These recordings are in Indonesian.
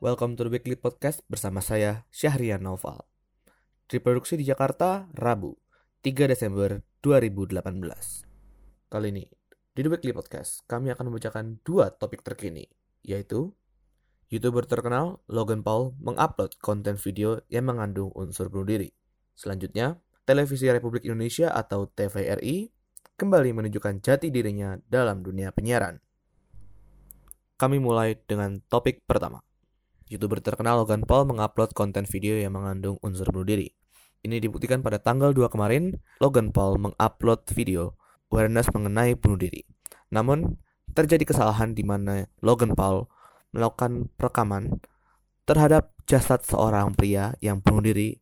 Welcome to the Weekly Podcast bersama saya Syahrian Noval. Diproduksi di Jakarta, Rabu, 3 Desember 2018. Kali ini, di The Weekly Podcast, kami akan membacakan dua topik terkini, yaitu YouTuber terkenal Logan Paul mengupload konten video yang mengandung unsur bunuh diri. Selanjutnya, Televisi Republik Indonesia atau TVRI kembali menunjukkan jati dirinya dalam dunia penyiaran. Kami mulai dengan topik pertama. YouTuber terkenal Logan Paul mengupload konten video yang mengandung unsur bunuh diri. Ini dibuktikan pada tanggal 2 kemarin, Logan Paul mengupload video awareness mengenai bunuh diri. Namun, terjadi kesalahan di mana Logan Paul melakukan perekaman terhadap jasad seorang pria yang bunuh diri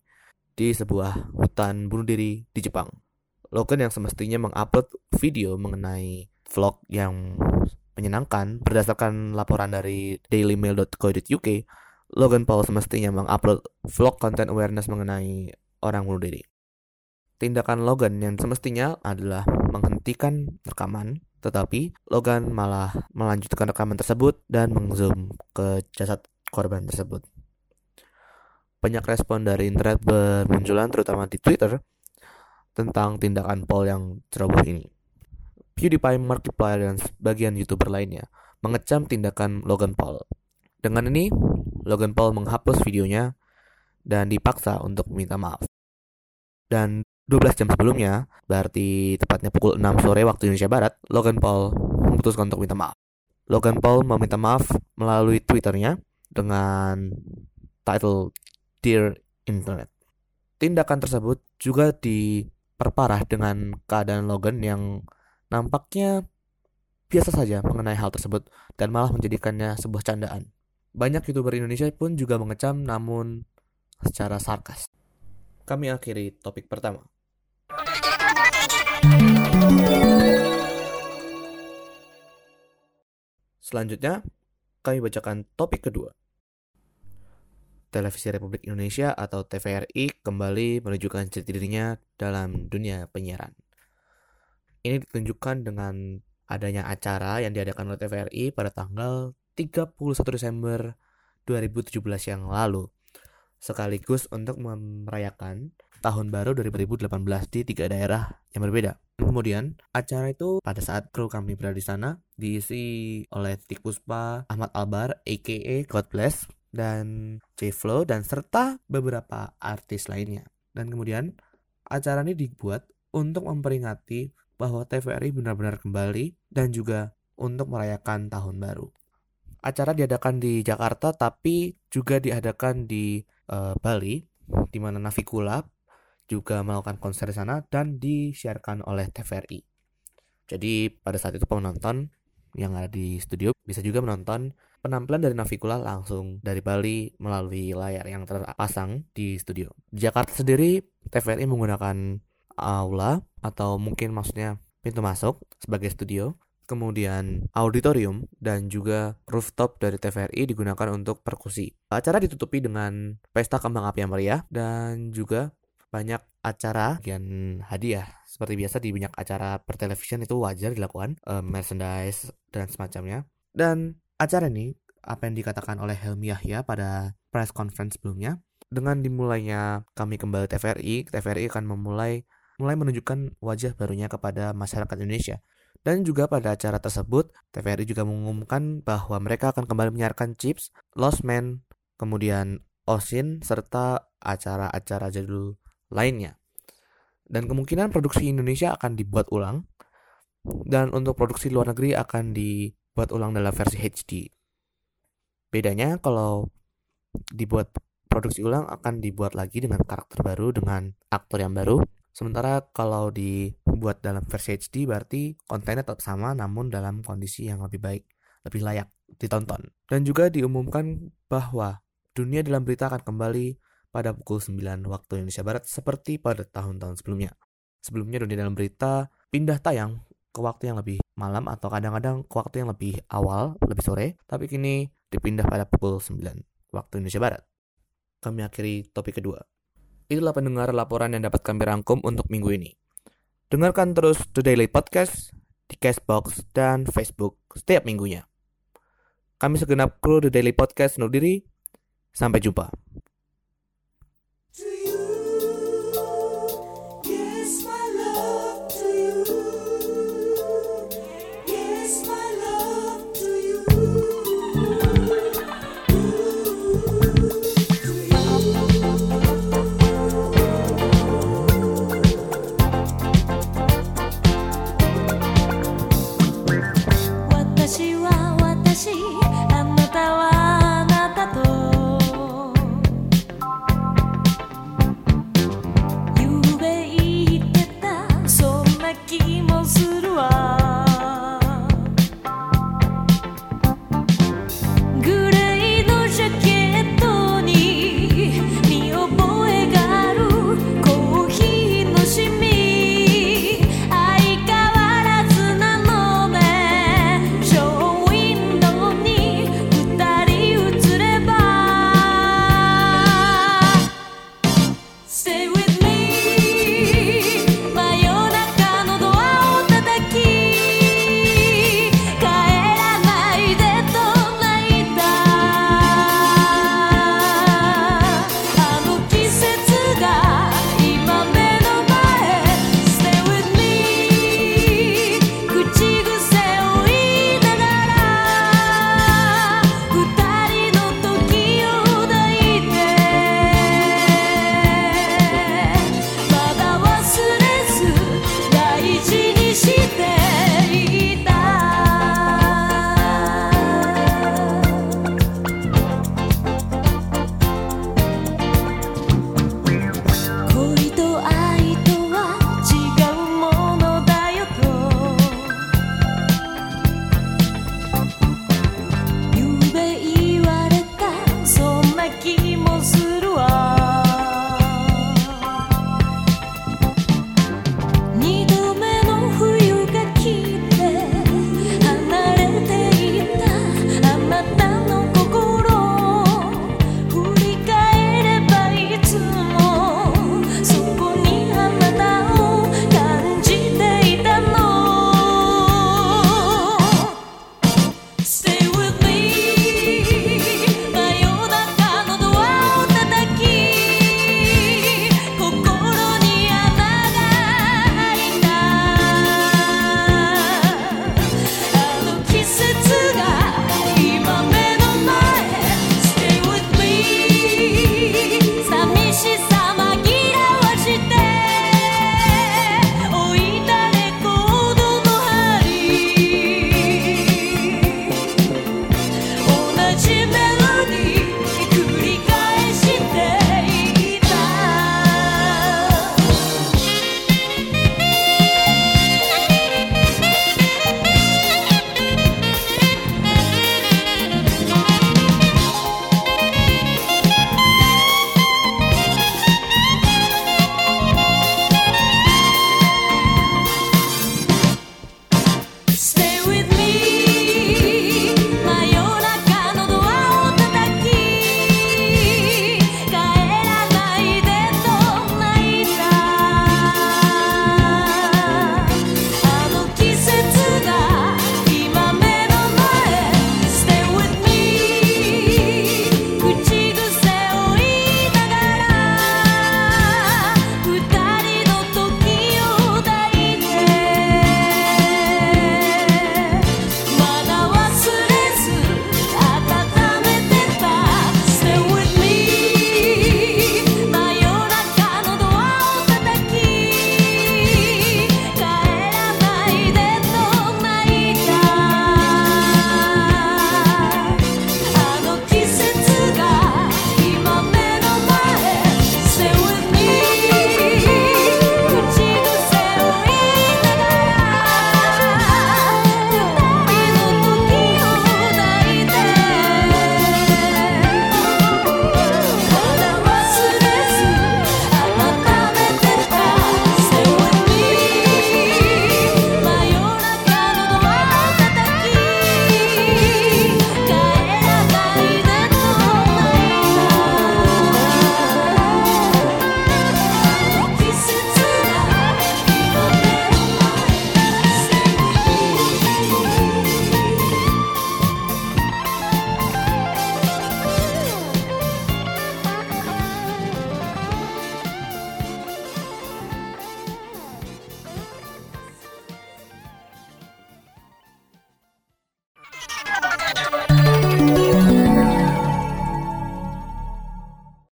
di sebuah hutan bunuh diri di Jepang. Logan yang semestinya mengupload video mengenai vlog yang menyenangkan berdasarkan laporan dari dailymail.co.uk Logan Paul semestinya mengupload vlog konten awareness mengenai orang bunuh diri. Tindakan Logan yang semestinya adalah menghentikan rekaman, tetapi Logan malah melanjutkan rekaman tersebut dan mengzoom ke jasad korban tersebut. Banyak respon dari internet bermunculan terutama di Twitter tentang tindakan Paul yang ceroboh ini. PewDiePie, Markiplier, dan sebagian YouTuber lainnya mengecam tindakan Logan Paul. Dengan ini, Logan Paul menghapus videonya dan dipaksa untuk minta maaf. Dan 12 jam sebelumnya, berarti tepatnya pukul 6 sore waktu Indonesia Barat, Logan Paul memutuskan untuk minta maaf. Logan Paul meminta maaf melalui Twitternya dengan title Dear Internet. Tindakan tersebut juga diperparah dengan keadaan Logan yang nampaknya biasa saja mengenai hal tersebut dan malah menjadikannya sebuah candaan. Banyak youtuber Indonesia pun juga mengecam namun secara sarkas. Kami akhiri topik pertama. Selanjutnya, kami bacakan topik kedua. Televisi Republik Indonesia atau TVRI kembali menunjukkan jati dirinya dalam dunia penyiaran. Ini ditunjukkan dengan adanya acara yang diadakan oleh TVRI pada tanggal 31 Desember 2017 yang lalu sekaligus untuk merayakan tahun baru 2018 di tiga daerah yang berbeda. Kemudian acara itu pada saat kru kami berada di sana diisi oleh Tik Puspa, Ahmad Albar, aka God Bless, dan J Flow dan serta beberapa artis lainnya. Dan kemudian acara ini dibuat untuk memperingati bahwa TVRI benar-benar kembali dan juga untuk merayakan tahun baru. Acara diadakan di Jakarta tapi juga diadakan di uh, Bali di mana Navikula juga melakukan konser di sana dan disiarkan oleh TVRI. Jadi pada saat itu penonton yang ada di studio bisa juga menonton penampilan dari Navikula langsung dari Bali melalui layar yang terpasang di studio. Di Jakarta sendiri TVRI menggunakan aula atau mungkin maksudnya pintu masuk sebagai studio, kemudian auditorium dan juga rooftop dari TVRI digunakan untuk perkusi. Acara ditutupi dengan pesta kembang api yang meriah dan juga banyak acara bagian hadiah seperti biasa di banyak acara pertelevisian itu wajar dilakukan uh, merchandise dan semacamnya dan acara ini apa yang dikatakan oleh Helmi Yahya pada press conference sebelumnya dengan dimulainya kami kembali TVRI TVRI akan memulai mulai menunjukkan wajah barunya kepada masyarakat Indonesia. Dan juga pada acara tersebut, TVRI juga mengumumkan bahwa mereka akan kembali menyiarkan Chips, Lost Man, kemudian Osin, serta acara-acara jadul lainnya. Dan kemungkinan produksi Indonesia akan dibuat ulang, dan untuk produksi luar negeri akan dibuat ulang dalam versi HD. Bedanya kalau dibuat produksi ulang akan dibuat lagi dengan karakter baru, dengan aktor yang baru, Sementara kalau dibuat dalam versi HD berarti kontennya tetap sama namun dalam kondisi yang lebih baik, lebih layak ditonton. Dan juga diumumkan bahwa dunia dalam berita akan kembali pada pukul 9 waktu Indonesia Barat seperti pada tahun-tahun sebelumnya. Sebelumnya dunia dalam berita pindah tayang ke waktu yang lebih malam atau kadang-kadang ke waktu yang lebih awal, lebih sore, tapi kini dipindah pada pukul 9 waktu Indonesia Barat. Kami akhiri topik kedua. Itulah pendengar laporan yang dapat kami rangkum untuk minggu ini. Dengarkan terus The Daily Podcast di Castbox dan Facebook setiap minggunya. Kami segenap kru The Daily Podcast undur diri. Sampai jumpa.